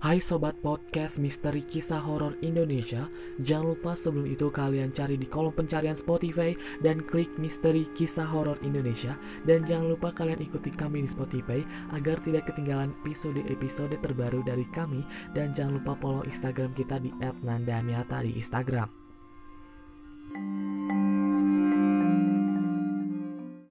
Hai sobat podcast Misteri Kisah Horor Indonesia Jangan lupa sebelum itu kalian cari di kolom pencarian Spotify Dan klik Misteri Kisah Horor Indonesia. Dan jangan lupa kalian ikuti kami di Spotify Agar tidak ketinggalan episode-episode terbaru dari kami. Dan jangan lupa follow Instagram kita di @nandamiata di Instagram.